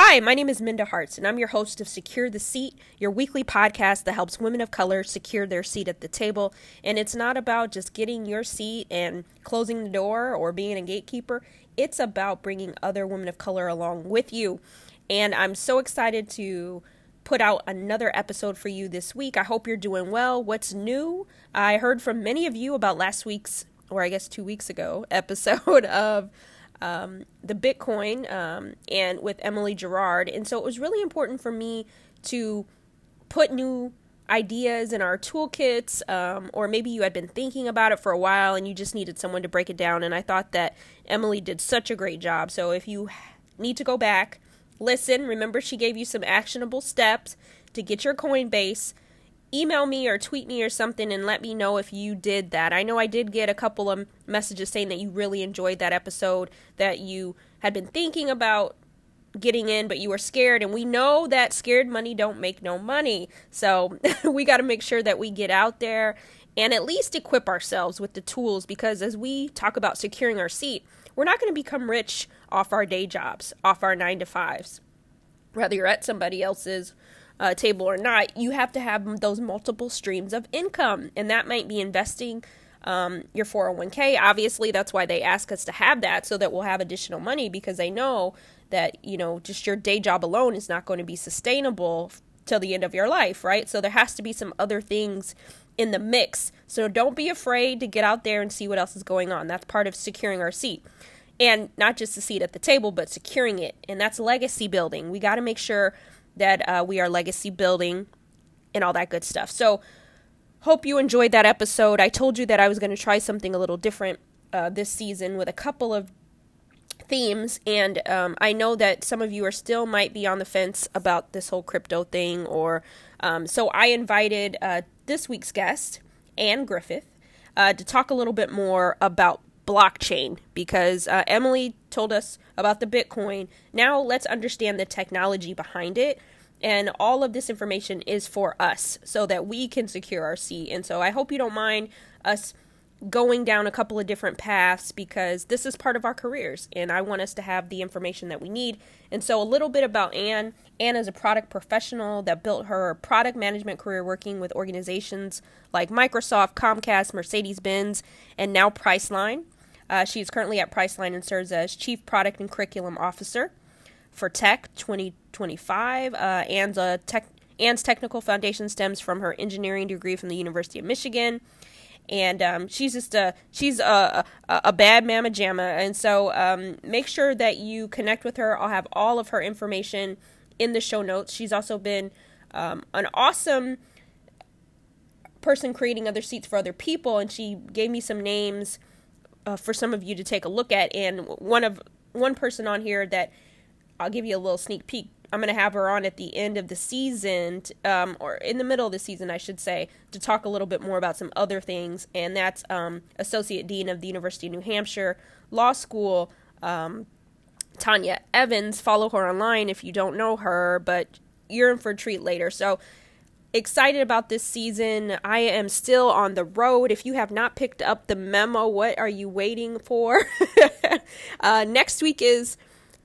Hi, my name is Minda Harts, and I'm your host of Secure the Seat, your weekly podcast that helps women of color secure their seat at the table. And it's not about just getting your seat and closing the door or being a gatekeeper, it's about bringing other women of color along with you. And I'm so excited to put out another episode for you this week. I hope you're doing well. What's new? I heard from many of you about last week's, or I guess two weeks ago, episode of um, the Bitcoin um, and with Emily Gerard. And so it was really important for me to put new ideas in our toolkits, um, or maybe you had been thinking about it for a while and you just needed someone to break it down. And I thought that Emily did such a great job. So if you need to go back, listen, remember she gave you some actionable steps to get your Coinbase email me or tweet me or something and let me know if you did that. I know I did get a couple of messages saying that you really enjoyed that episode, that you had been thinking about getting in but you were scared and we know that scared money don't make no money. So we got to make sure that we get out there and at least equip ourselves with the tools because as we talk about securing our seat, we're not going to become rich off our day jobs, off our 9 to 5s. Whether you're at somebody else's uh, table or not, you have to have those multiple streams of income. And that might be investing um, your 401k. Obviously, that's why they ask us to have that so that we'll have additional money because they know that, you know, just your day job alone is not going to be sustainable till the end of your life, right? So there has to be some other things in the mix. So don't be afraid to get out there and see what else is going on. That's part of securing our seat. And not just the seat at the table, but securing it. And that's legacy building. We got to make sure that uh, we are legacy building and all that good stuff. So, hope you enjoyed that episode. I told you that I was going to try something a little different uh, this season with a couple of themes, and um, I know that some of you are still might be on the fence about this whole crypto thing, or um, so I invited uh, this week's guest, Anne Griffin, uh, to talk a little bit more about blockchain because uh, Emily told us about the Bitcoin. Now let's understand the technology behind it. And all of this information is for us so that we can secure our seat. And so I hope you don't mind us going down a couple of different paths because this is part of our careers and I want us to have the information that we need. And so, a little bit about Anne. Anne is a product professional that built her product management career working with organizations like Microsoft, Comcast, Mercedes Benz, and now Priceline. Uh, she is currently at Priceline and serves as Chief Product and Curriculum Officer for Tech 2025. Uh, Anne's, a tech, Anne's technical foundation stems from her engineering degree from the University of Michigan. And um, she's just a she's a, a, a bad mama jamma, and so um, make sure that you connect with her. I'll have all of her information in the show notes. She's also been um, an awesome person creating other seats for other people, and she gave me some names uh, for some of you to take a look at. And one of one person on here that I'll give you a little sneak peek. I'm going to have her on at the end of the season, um, or in the middle of the season, I should say, to talk a little bit more about some other things. And that's um, Associate Dean of the University of New Hampshire Law School, um, Tanya Evans. Follow her online if you don't know her, but you're in for a treat later. So excited about this season. I am still on the road. If you have not picked up the memo, what are you waiting for? uh, next week is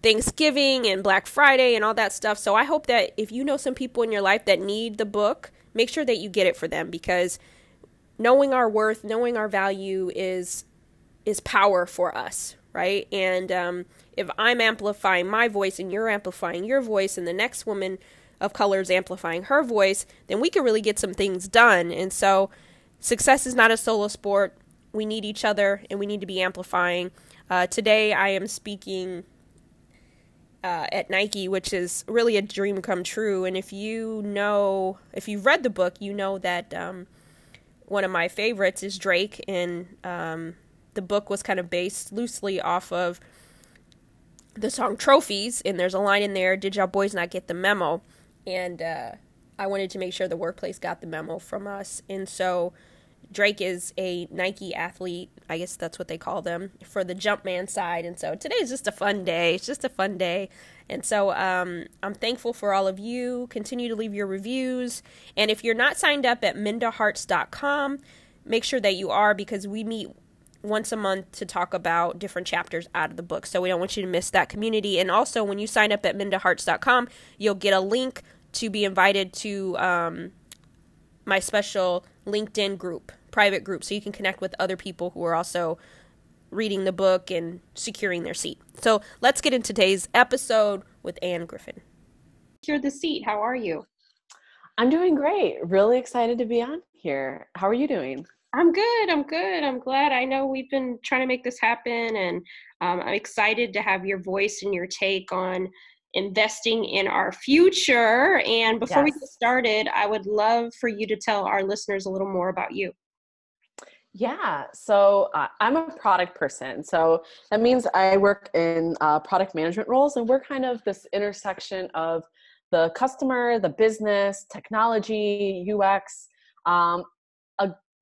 Thanksgiving and Black Friday and all that stuff. So I hope that if you know some people in your life that need the book, make sure that you get it for them because knowing our worth, knowing our value is is power for us, right? And um, if I'm amplifying my voice and you're amplifying your voice, and the next woman of colors amplifying her voice, then we can really get some things done. And so, success is not a solo sport. We need each other and we need to be amplifying. Uh, today, I am speaking uh, at Nike, which is really a dream come true. And if you know, if you've read the book, you know that um, one of my favorites is Drake, and um, the book was kind of based loosely off of the song Trophies. And there's a line in there Did y'all boys not get the memo? And uh, I wanted to make sure the workplace got the memo from us. And so Drake is a Nike athlete, I guess that's what they call them, for the Jumpman side. And so today is just a fun day. It's just a fun day. And so um, I'm thankful for all of you. Continue to leave your reviews. And if you're not signed up at mindaharts.com, make sure that you are because we meet once a month to talk about different chapters out of the book. So we don't want you to miss that community. And also, when you sign up at mindaharts.com, you'll get a link to be invited to um, my special LinkedIn group, private group, so you can connect with other people who are also reading the book and securing their seat. So let's get into today's episode with Anne Griffin. Secure the seat. How are you? I'm doing great. Really excited to be on here. How are you doing? I'm good. I'm good. I'm glad. I know we've been trying to make this happen, and um, I'm excited to have your voice and your take on investing in our future. And before yes. we get started, I would love for you to tell our listeners a little more about you. Yeah, so uh, I'm a product person. So that means I work in uh, product management roles, and we're kind of this intersection of the customer, the business, technology, UX, um,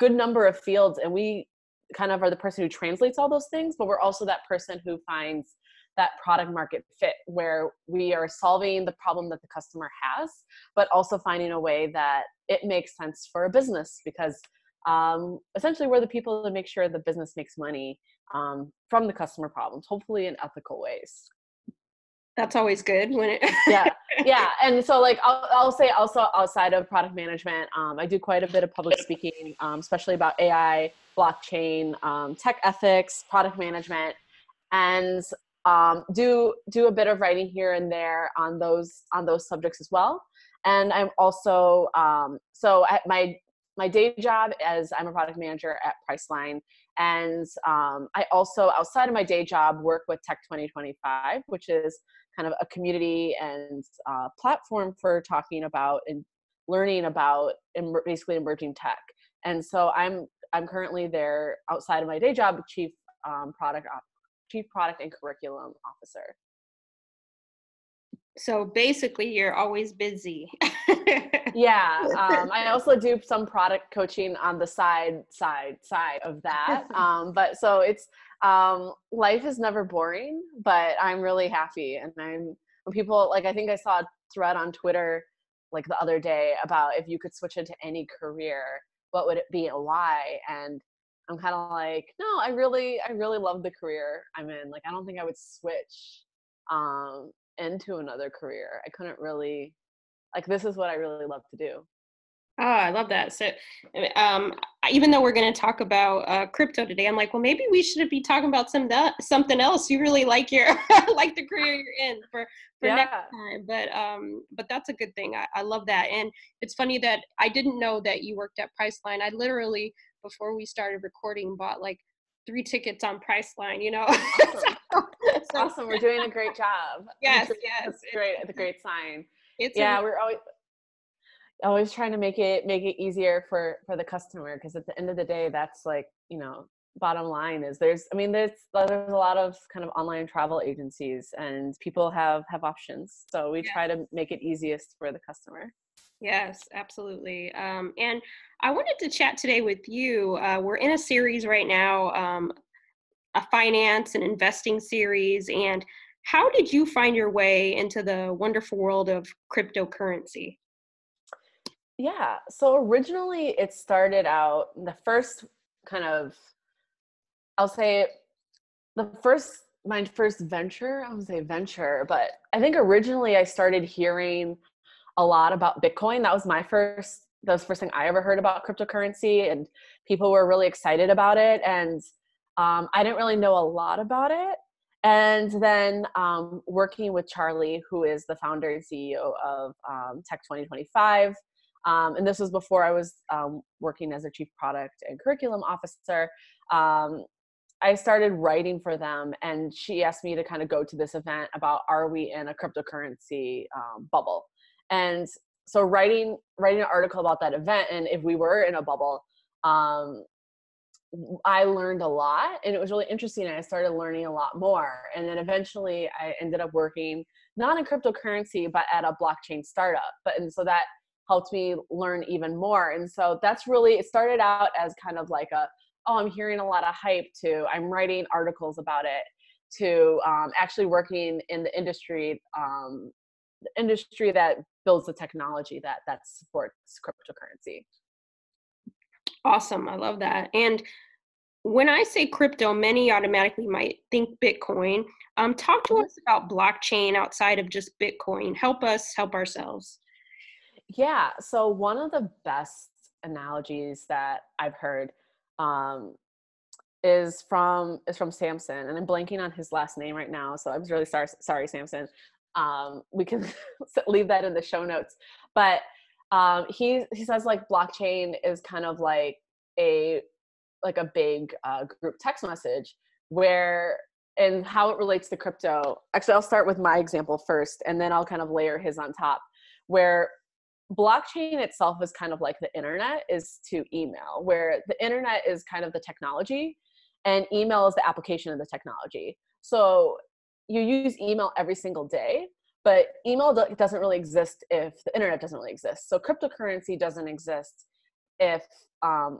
good number of fields. And we kind of are the person who translates all those things, but we're also that person who finds that product market fit where we are solving the problem that the customer has, but also finding a way that it makes sense for a business because um, essentially we're the people that make sure the business makes money um, from the customer problems, hopefully in ethical ways. That's always good when it. yeah, yeah, and so like I'll, I'll say also outside of product management, um, I do quite a bit of public speaking, um, especially about AI, blockchain, um, tech ethics, product management, and um, do do a bit of writing here and there on those on those subjects as well. And I'm also um, so at my my day job as I'm a product manager at Priceline, and um, I also outside of my day job work with Tech 2025, which is kind of a community and uh, platform for talking about and learning about em- basically emerging tech. And so I'm I'm currently there outside of my day job, chief um, product chief product and curriculum officer. So basically, you're always busy. yeah, um, I also do some product coaching on the side, side, side of that. Um, but so it's um, life is never boring, but I'm really happy, and I'm when people like I think I saw a thread on Twitter like the other day about if you could switch into any career, what would it be and why? And I'm kind of like, no, I really, I really love the career I'm in. Like, I don't think I would switch um, into another career. I couldn't really, like, this is what I really love to do. Oh, I love that. So, um, even though we're going to talk about uh, crypto today, I'm like, well, maybe we should be talking about some that, something else. You really like your like the career you're in for for yeah. next time. But um, but that's a good thing. I, I love that, and it's funny that I didn't know that you worked at Priceline. I literally before we started recording bought like three tickets on Priceline, you know. Awesome. so, awesome. We're doing a great job. Yes, yes. Great. It's a great sign. It's yeah, a, we're always always trying to make it make it easier for for the customer because at the end of the day that's like, you know, bottom line is there's I mean there's there's a lot of kind of online travel agencies and people have have options. So we yeah. try to make it easiest for the customer. Yes, absolutely. Um, and I wanted to chat today with you. Uh, we're in a series right now, um, a finance and investing series. And how did you find your way into the wonderful world of cryptocurrency? Yeah, so originally it started out the first kind of, I'll say, the first, my first venture, I would say venture, but I think originally I started hearing a lot about Bitcoin. That was my first that was the first thing I ever heard about cryptocurrency, and people were really excited about it. And um, I didn't really know a lot about it. And then um, working with Charlie, who is the founder and CEO of um, Tech 2025, um, and this was before I was um, working as a chief product and curriculum officer. Um, I started writing for them, and she asked me to kind of go to this event about are we in a cryptocurrency bubble? and so writing writing an article about that event and if we were in a bubble um, i learned a lot and it was really interesting and i started learning a lot more and then eventually i ended up working not in cryptocurrency but at a blockchain startup but and so that helped me learn even more and so that's really it started out as kind of like a oh i'm hearing a lot of hype to i'm writing articles about it to um, actually working in the industry um, the industry that builds the technology that that supports cryptocurrency awesome i love that and when I say crypto, many automatically might think Bitcoin. Um, talk to mm-hmm. us about blockchain outside of just Bitcoin. Help us help ourselves. Yeah. So one of the best analogies that I've heard um, is from is from Samson, and I'm blanking on his last name right now. So I'm really sorry, sorry, Samson. Um, we can leave that in the show notes. But um, he he says like blockchain is kind of like a like a big uh, group text message where and how it relates to crypto. Actually, I'll start with my example first, and then I'll kind of layer his on top. Where blockchain itself is kind of like the internet is to email, where the internet is kind of the technology, and email is the application of the technology. So you use email every single day, but email doesn't really exist if the internet doesn't really exist. So cryptocurrency doesn't exist if um,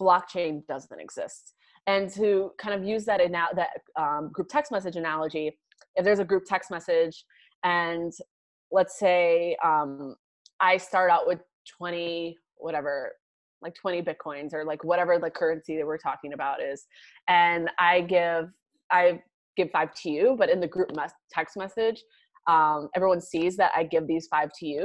blockchain doesn't exist. And to kind of use that in that um, group text message analogy, if there's a group text message and let's say um, I start out with 20, whatever, like 20 bitcoins or like whatever the currency that we're talking about is, and I give, I give five to you, but in the group mes- text message, um, everyone sees that I give these five to you.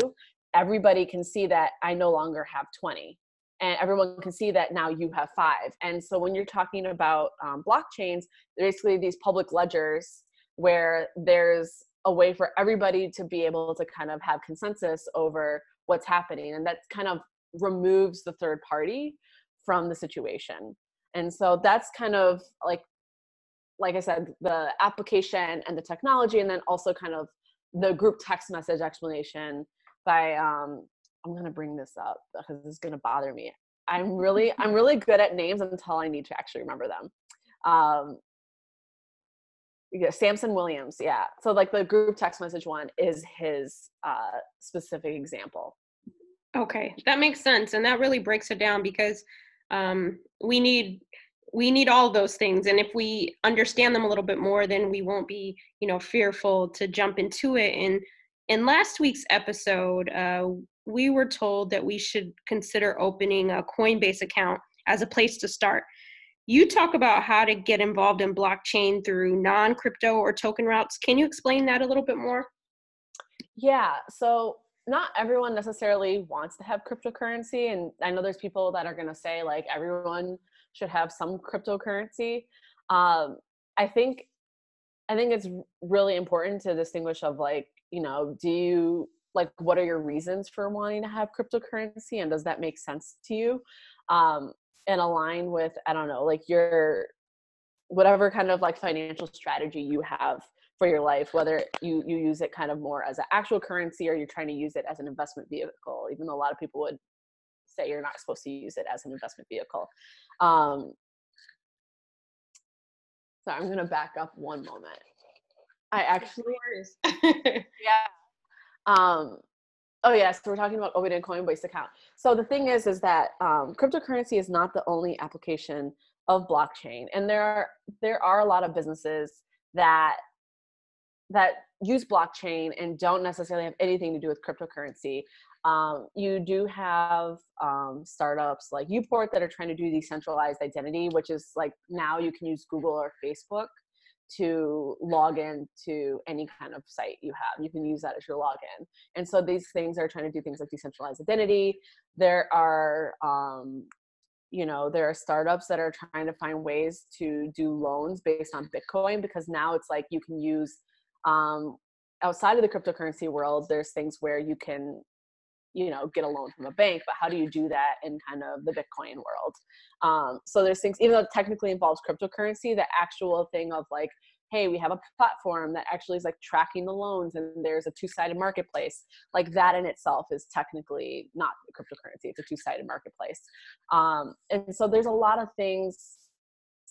Everybody can see that I no longer have 20 and everyone can see that now you have five. And so when you're talking about um, blockchains, basically these public ledgers where there's a way for everybody to be able to kind of have consensus over what's happening, and that kind of removes the third party from the situation. And so that's kind of like, like I said, the application and the technology, and then also kind of the group text message explanation by um, I'm gonna bring this up because this is gonna bother me. I'm really I'm really good at names until I need to actually remember them. Um, yeah, Samson Williams, yeah. So like the group text message one is his uh, specific example. Okay, that makes sense, and that really breaks it down because um, we need we need all those things, and if we understand them a little bit more, then we won't be you know fearful to jump into it. And in last week's episode, uh, we were told that we should consider opening a Coinbase account as a place to start. You talk about how to get involved in blockchain through non crypto or token routes. Can you explain that a little bit more? Yeah. So, not everyone necessarily wants to have cryptocurrency. And I know there's people that are going to say, like, everyone should have some cryptocurrency. Um, I think I think it's really important to distinguish of like, you know, do you like what are your reasons for wanting to have cryptocurrency and does that make sense to you um, and align with i don't know like your whatever kind of like financial strategy you have for your life whether you you use it kind of more as an actual currency or you're trying to use it as an investment vehicle even though a lot of people would say you're not supposed to use it as an investment vehicle. Um, so i'm going to back up one moment. I actually yeah. Um, oh yes, yeah, so we're talking about a Coinbase account. So the thing is, is that um, cryptocurrency is not the only application of blockchain, and there are there are a lot of businesses that that use blockchain and don't necessarily have anything to do with cryptocurrency. Um, you do have um, startups like Uport that are trying to do decentralized identity, which is like now you can use Google or Facebook to log in to any kind of site you have. You can use that as your login. And so these things are trying to do things like decentralized identity. There are, um, you know, there are startups that are trying to find ways to do loans based on Bitcoin because now it's like you can use um, outside of the cryptocurrency world. There's things where you can you know get a loan from a bank but how do you do that in kind of the bitcoin world? Um, so there's things even though it technically involves cryptocurrency the actual thing of like hey we have a platform that actually is like tracking the loans and there's a two-sided marketplace like that in itself is technically not cryptocurrency it's a two-sided marketplace. Um, and so there's a lot of things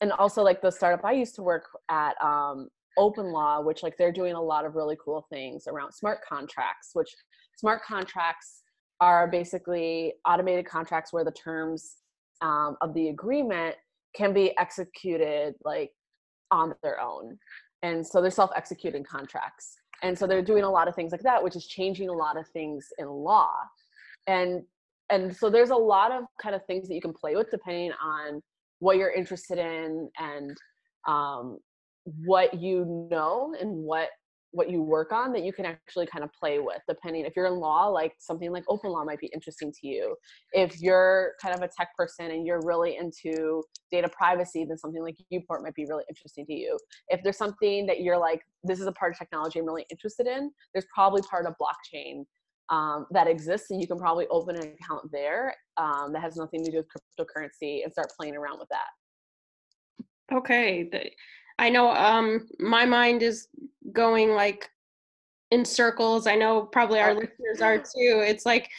and also like the startup i used to work at um, OpenLaw which like they're doing a lot of really cool things around smart contracts which smart contracts are basically automated contracts where the terms um, of the agreement can be executed like on their own. And so they're self-executing contracts. And so they're doing a lot of things like that which is changing a lot of things in law. And and so there's a lot of kind of things that you can play with depending on what you're interested in and um, what you know and what what you work on that you can actually kind of play with depending if you're in law like something like open law might be interesting to you. If you're kind of a tech person and you're really into data privacy then something like uport might be really interesting to you. If there's something that you're like this is a part of technology i'm really interested in there's probably part of blockchain um, that exists and you can probably open an account there um, that has nothing to do with cryptocurrency and start playing around with that. Okay I know um my mind is going like in circles. I know probably our listeners are too. It's like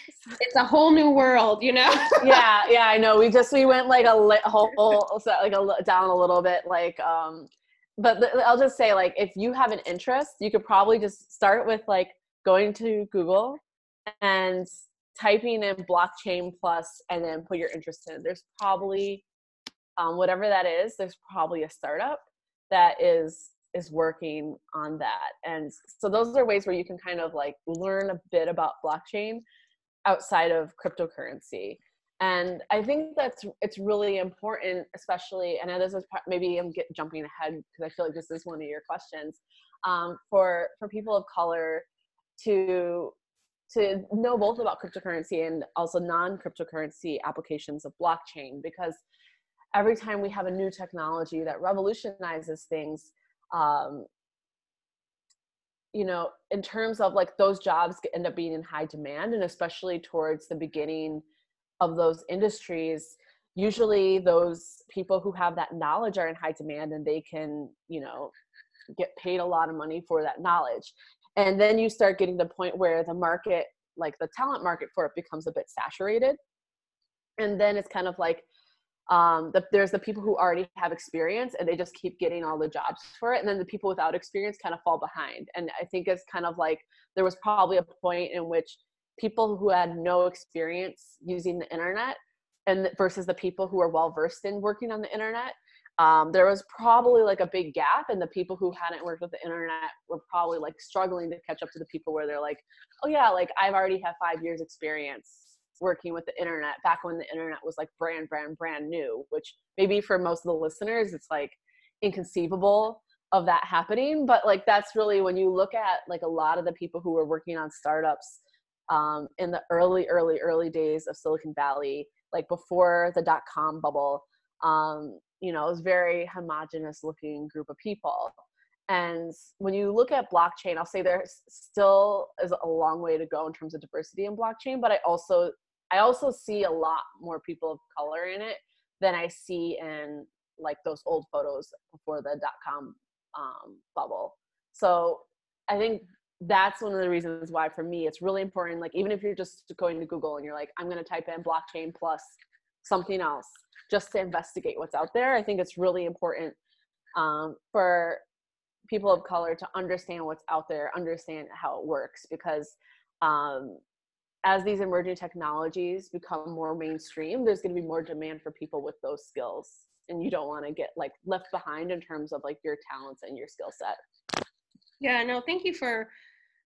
it's a whole new world, you know. yeah, yeah, I know. We just we went like a li- whole like a down a little bit like um but the, I'll just say like if you have an interest, you could probably just start with like going to Google and typing in blockchain plus and then put your interest in. There's probably um, whatever that is, there's probably a startup that is is working on that. And so those are ways where you can kind of like learn a bit about blockchain outside of cryptocurrency. And i think that's it's really important especially and this is maybe i'm get, jumping ahead because i feel like this is one of your questions um, for for people of color to to know both about cryptocurrency and also non-cryptocurrency applications of blockchain because every time we have a new technology that revolutionizes things um, you know in terms of like those jobs end up being in high demand and especially towards the beginning of those industries usually those people who have that knowledge are in high demand and they can you know get paid a lot of money for that knowledge. And then you start getting the point where the market like the talent market for it becomes a bit saturated. And then it's kind of like um, the, there's the people who already have experience and they just keep getting all the jobs for it. And then the people without experience kind of fall behind. And i think it's kind of like there was probably a point in which people who had no experience using the internet and versus the people who are well versed in working on the internet um, there was probably like a big gap and the people who hadn't worked with the internet were probably like struggling to catch up to the people where they're like oh yeah like i've already had five years experience working with the internet back when the internet was like brand brand brand new which maybe for most of the listeners it's like inconceivable of that happening but like that's really when you look at like a lot of the people who were working on startups um, in the early early early days of silicon valley like before the dot com bubble um, you know it was very homogenous looking group of people. And when you look at blockchain i'll say there still is a long way to go in terms of diversity in blockchain but i also I also see a lot more people of color in it than I see in like those old photos before the dot com um, bubble. So I think that's one of the reasons why for me it's really important. Like even if you're just going to Google and you're like, I'm going to type in blockchain plus something else just to investigate what's out there. I think it's really important um, for people of color to understand what's out there, understand how it works because um, as these emerging technologies become more mainstream, there's going to be more demand for people with those skills. And you don't want to get like left behind in terms of like your talents and your skill set. Yeah, no, thank you for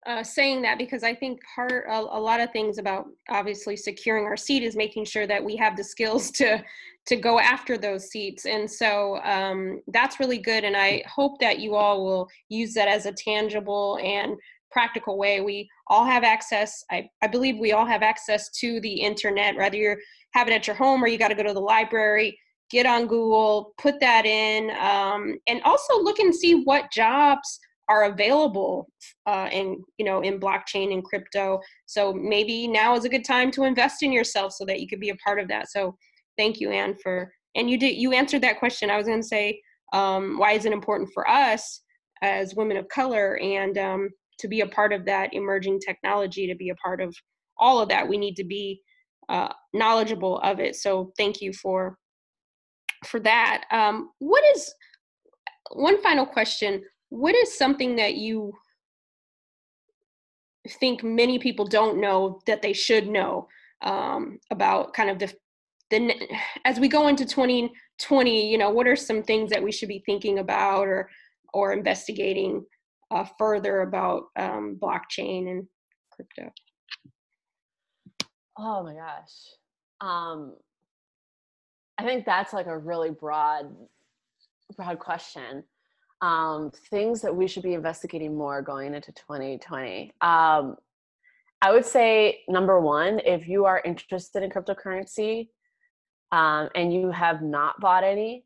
uh, saying that because I think part a, a, lot of things about obviously securing our seat is making sure that we have the skills to to go after those seats, and so um, that's really good. And I hope that you all will use that as a tangible and practical way. We all have access, I, I believe we all have access to the internet, whether you're having it at your home or you got to go to the library. Get on Google, put that in, um, and also look and see what jobs are available uh, in you know in blockchain and crypto. So maybe now is a good time to invest in yourself so that you could be a part of that. So thank you, Anne, for and you did you answered that question. I was going to say um, why is it important for us as women of color and um, to be a part of that emerging technology, to be a part of all of that, we need to be uh, knowledgeable of it. So thank you for for that. Um, what is one final question? What is something that you think many people don't know that they should know um, about kind of the the as we go into 2020 you know what are some things that we should be thinking about or or investigating uh, further about um, blockchain and crypto? Oh my gosh. Um, I think that's like a really broad, broad question. Um, things that we should be investigating more going into 2020. Um, I would say number one, if you are interested in cryptocurrency um, and you have not bought any,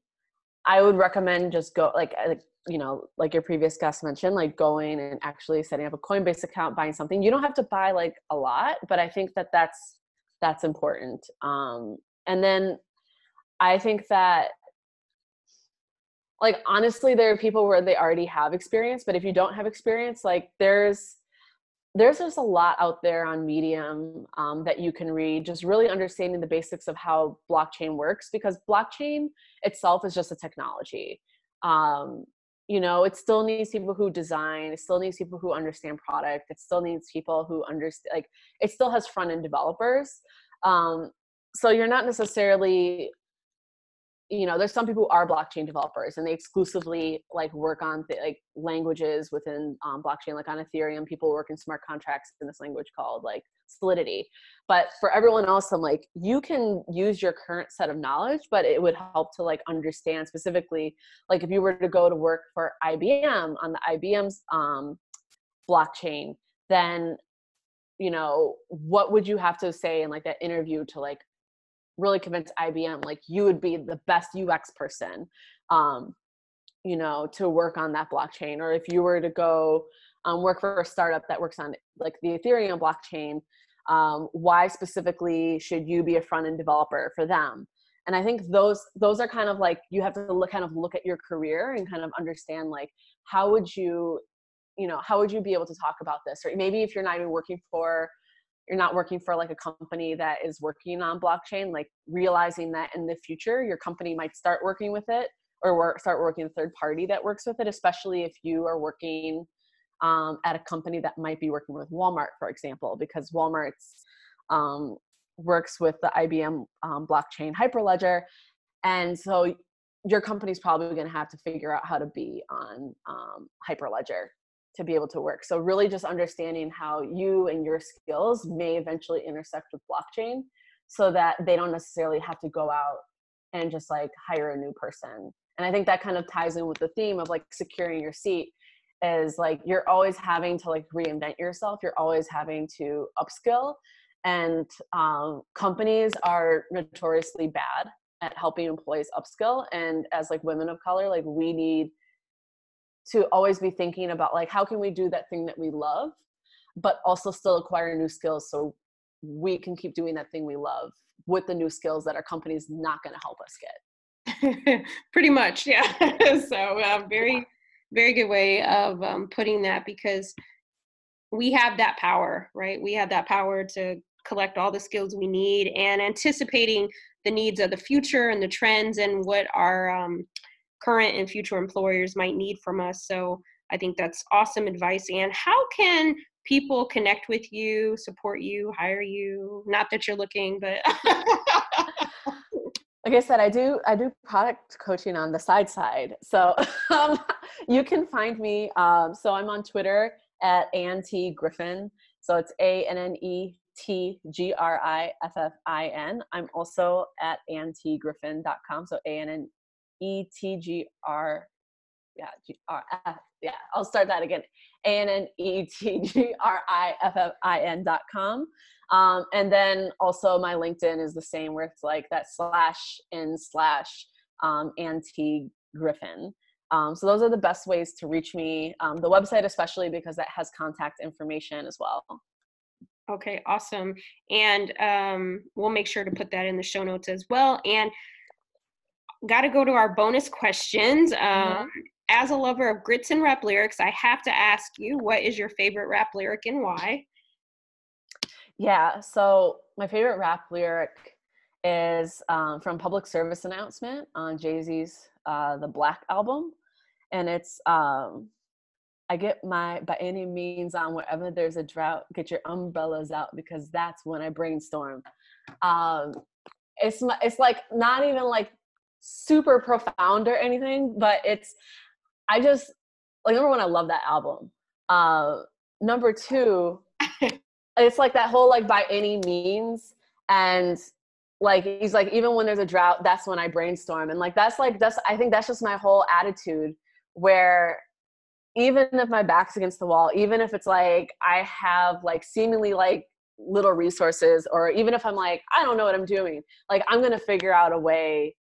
I would recommend just go like uh, you know like your previous guest mentioned like going and actually setting up a Coinbase account, buying something. You don't have to buy like a lot, but I think that that's that's important. Um, and then I think that like honestly there are people where they already have experience but if you don't have experience like there's there's just a lot out there on medium um, that you can read just really understanding the basics of how blockchain works because blockchain itself is just a technology um, you know it still needs people who design it still needs people who understand product it still needs people who understand like it still has front end developers um, so you're not necessarily you know there's some people who are blockchain developers and they exclusively like work on like languages within um, blockchain like on ethereum people work in smart contracts in this language called like solidity. But for everyone else i'm like you can use your current set of knowledge but it would help to like understand specifically like if you were to go to work for ibm on the ibm's um, blockchain then you know what would you have to say in like that interview to like really convince IBM like you would be the best UX person, um, you know, to work on that blockchain. Or if you were to go um, work for a startup that works on like the Ethereum blockchain, um, why specifically should you be a front end developer for them? And I think those those are kind of like you have to look kind of look at your career and kind of understand like how would you you know how would you be able to talk about this or maybe if you're not even working for you're not working for like a company that is working on blockchain like realizing that in the future your company might start working with it or work, start working with a third party that works with it especially if you are working um, at a company that might be working with walmart for example because walmart's um, works with the ibm um, blockchain hyperledger. And so your company's probably going to have to figure out how to be on um, hyperledger to be able to work. So really just understanding how you and your skills may eventually intersect with blockchain so that they don't necessarily have to go out and just like hire a new person. And I think that kind of ties in with the theme of like securing your seat is like you're always having to like reinvent yourself. You're always having to upskill and um, companies are notoriously bad at helping employees upskill and as like women of color like we need to always be thinking about like how can we do that thing that we love but also still acquire new skills so we can keep doing that thing we love with the new skills that our company's not going to help us get. Pretty much yeah. So uh, very very good way of um, putting that because we have that power right? We have that power to collect all the skills we need and anticipating the needs of the future and the trends and what our um, current and future employers might need from us. So I think that's awesome advice. And how can people connect with you, support you, hire you? Not that you're looking, but like I said, I do I do product coaching on the side side. So um, you can find me. Um, so I'm on Twitter at Ann Griffin. So it's A N N E T G R I F F I N. I'm also at annetgriffin.com. So A N N E T G R, yeah, G R F, yeah, I'll start that again. A N N E T G R I F F I N dot com. Um, and then also my LinkedIn is the same where it's like that slash in slash um, Anti Griffin. Um, so those are the best ways to reach me. Um, the website, especially because that has contact information as well. Okay, awesome. And um, we'll make sure to put that in the show notes as well. And got to go to our bonus questions. mm-hmm. Um, as a lover of grits and rap lyrics, I have to ask you, what is your favorite rap lyric and why? Yeah, so my favorite rap lyric is um, from Public Service Announcement on Jay Z's uh, The Black album. And it's, um, I get my, by any means, on wherever there's a drought, get your umbrellas out because that's when I brainstorm. Um, it's, it's like not even like super profound or anything, but it's I just like number one, I love that album. Uh, number two, it's like that whole like by any means, and like he's like even when there's a drought that's when i brainstorm and like that's like that's i think that's just my whole attitude where even if my back's against the wall even if it's like i have like seemingly like little resources or even if i'm like i don't know what i'm doing like i'm gonna figure out a way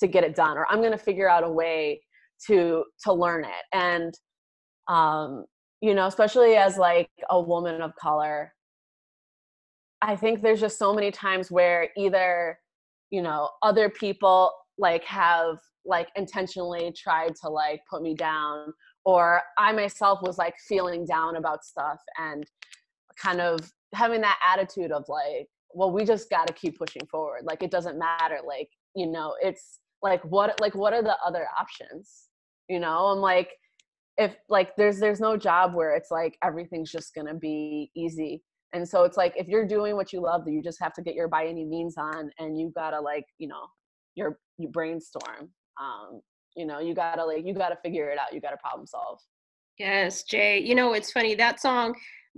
to get it done or i'm gonna figure out a way to to learn it and um you know especially as like a woman of color I think there's just so many times where either, you know, other people like have like intentionally tried to like put me down or I myself was like feeling down about stuff and kind of having that attitude of like, well, we just got to keep pushing forward. Like it doesn't matter. Like, you know, it's like what like what are the other options? You know, I'm like if like there's there's no job where it's like everything's just to be easy. And so it's like if you're doing what you love that you just have to get your by any means on and you gotta like you know your you brainstorm. Um you know you gotta like you gotta figure it out. You gotta problem solve. Yes jay. You know it's funny that song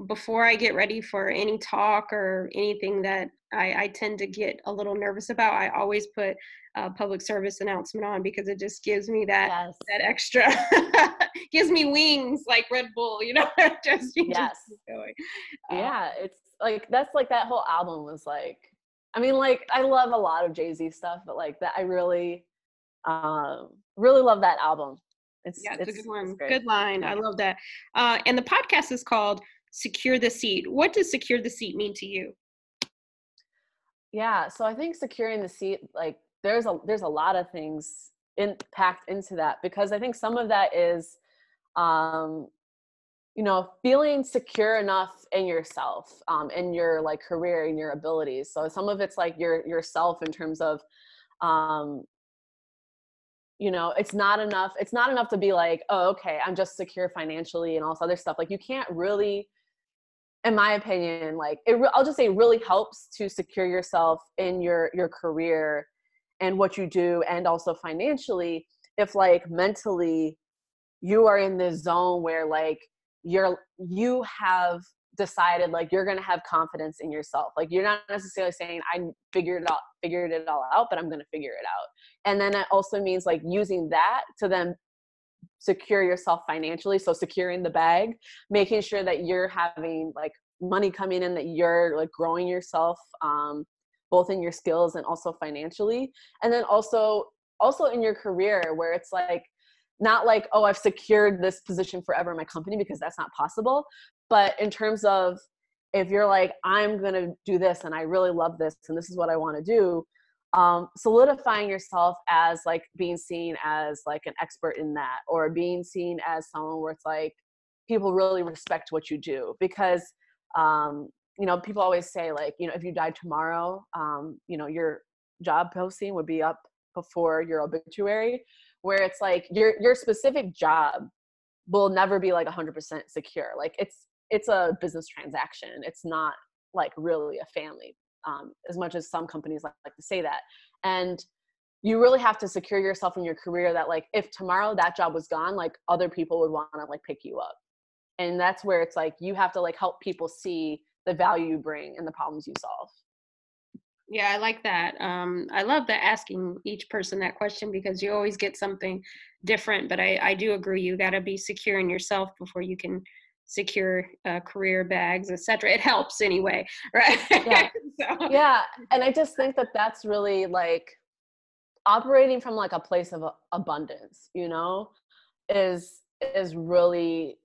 before i get ready for any talk or anything that I, I tend to get a little nervous about i always put a public service announcement on because it just gives me that yes. that extra gives me wings like Red Bull, you know. just yes. going. Um, yeah, it's like that's like that whole album was like. I mean, like I love a lot of Jay Z stuff, but like that, I really, um, really love that album. It's yeah, it's, it's a good one. Good line. I love that. Uh, and the podcast is called "Secure the Seat." What does "Secure the Seat" mean to you? Yeah, so I think securing the seat, like there's a there's a lot of things in packed into that because I think some of that is um you know feeling secure enough in yourself um in your like career and your abilities so some of it's like your yourself in terms of um you know it's not enough it's not enough to be like oh okay i'm just secure financially and all this other stuff like you can't really in my opinion like it i'll just say really helps to secure yourself in your your career and what you do and also financially if like mentally you are in this zone where like you're you have decided like you're gonna have confidence in yourself. Like you're not necessarily saying i figured it out figured it all out but i'm gonna figure it out. And then it also means like using that to then secure yourself financially so securing the bag making sure that you're having like money coming in that you're like growing yourself um both in your skills and also financially. And then also also in your career where it's like not like oh i've secured this position forever in my company because that's not possible. But in terms of if you're like i'm going to do this and i really love this and this is what i want to do um, solidifying yourself as like being seen as like an expert in that or being seen as someone where it's like people really respect what you do because um, you know people always say like you know if you died tomorrow um you know your job posting would be up before your obituary where it's like your your specific job will never be like 100% secure. Like it's it's a business transaction. It's not like really a family um, as much as some companies like, like to say that. And you really have to secure yourself in your career that like if tomorrow that job was gone like other people would want to like pick you up. And that's where it's like you have to like help people see the value you bring and the problems you solve. Yeah i like that. Um, i love that asking each person that question because you always get something different but i, I do agree you got to be secure in yourself before you can secure uh, career bags etc it helps anyway right yeah. so. yeah and i just think that that's really like operating from like a place of abundance you know is is really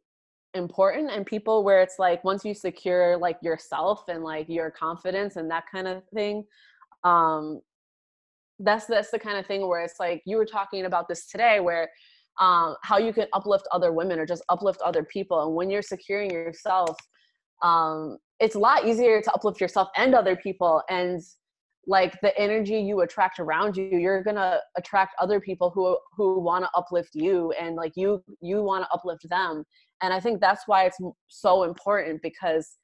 important and people where it's like once you secure like yourself and like your confidence and that kind of thing um that's that's the kind of thing where it's like you were talking about this today where um how you can uplift other women or just uplift other people. And when you're securing yourself um it's a lot easier to uplift yourself and other people. And like the energy you attract around you you're gonna attract other people who who want to uplift you and like you you want to uplift them. And i think that's why it's so important because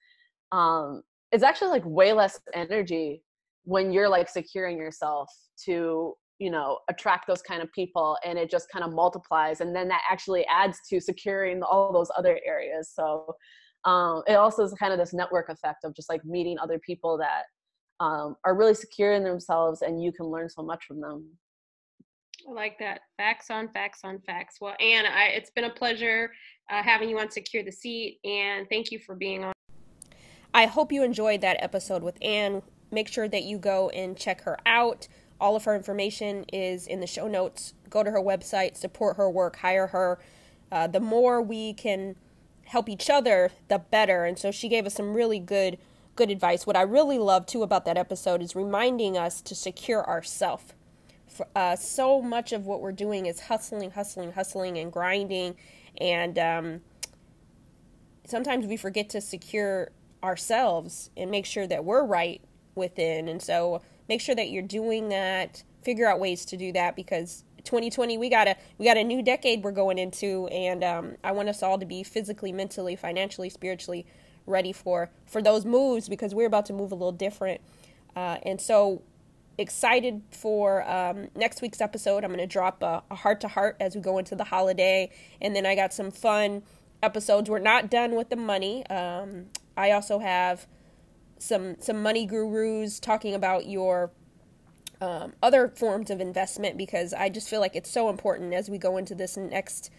um it's actually like way less energy when you're like securing yourself to you know attract those kind of people and it just kind of multiplies and then that actually adds to securing all those other areas so um it also is kind of this network effect of just like meeting other people that um, are really secure in themselves and you can learn so much from them I like that. Facts on facts on facts. Well, Anne, I, it's been a pleasure uh, having you on Secure the Seat, and thank you for being on. I hope you enjoyed that episode with Anne. Make sure that you go and check her out. All of her information is in the show notes. Go to her website, support her work, hire her. Uh, the more we can help each other, the better. And so she gave us some really good good advice. What I really love too about that episode is reminding us to secure ourselves. Uh, so much of what we're doing is hustling, hustling, hustling, and grinding, and um, sometimes we forget to secure ourselves and make sure that we're right within. And so, make sure that you're doing that. Figure out ways to do that because 2020 we got a we got a new decade we're going into, and um, I want us all to be physically, mentally, financially, spiritually ready for for those moves because we're about to move a little different. Uh, and so excited for um, next week's episode. I'm going to drop a heart to heart as we go into the holiday, and then I got some fun episodes. We're not done with the money. Um, I also have some some money gurus talking about your um, other forms of investment because I just feel like it's so important as we go into this next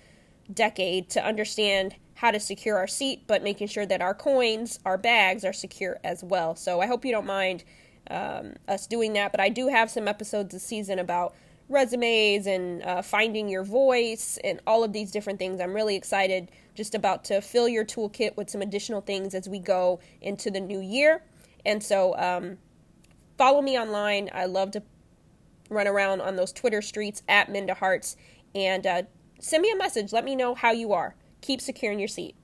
decade to understand how to secure our seat, but making sure that our coins, our bags are secure as well. So I hope you don't mind um, us doing that. But I do have some episodes this season about resumes and uh, finding your voice and all of these different things. I'm really excited just about to fill your toolkit with some additional things as we go into the new year. And so um, follow me online. I love to run around on those Twitter streets at Minda Harts and uh, send me a message. Let me know how you are. Keep securing your seat.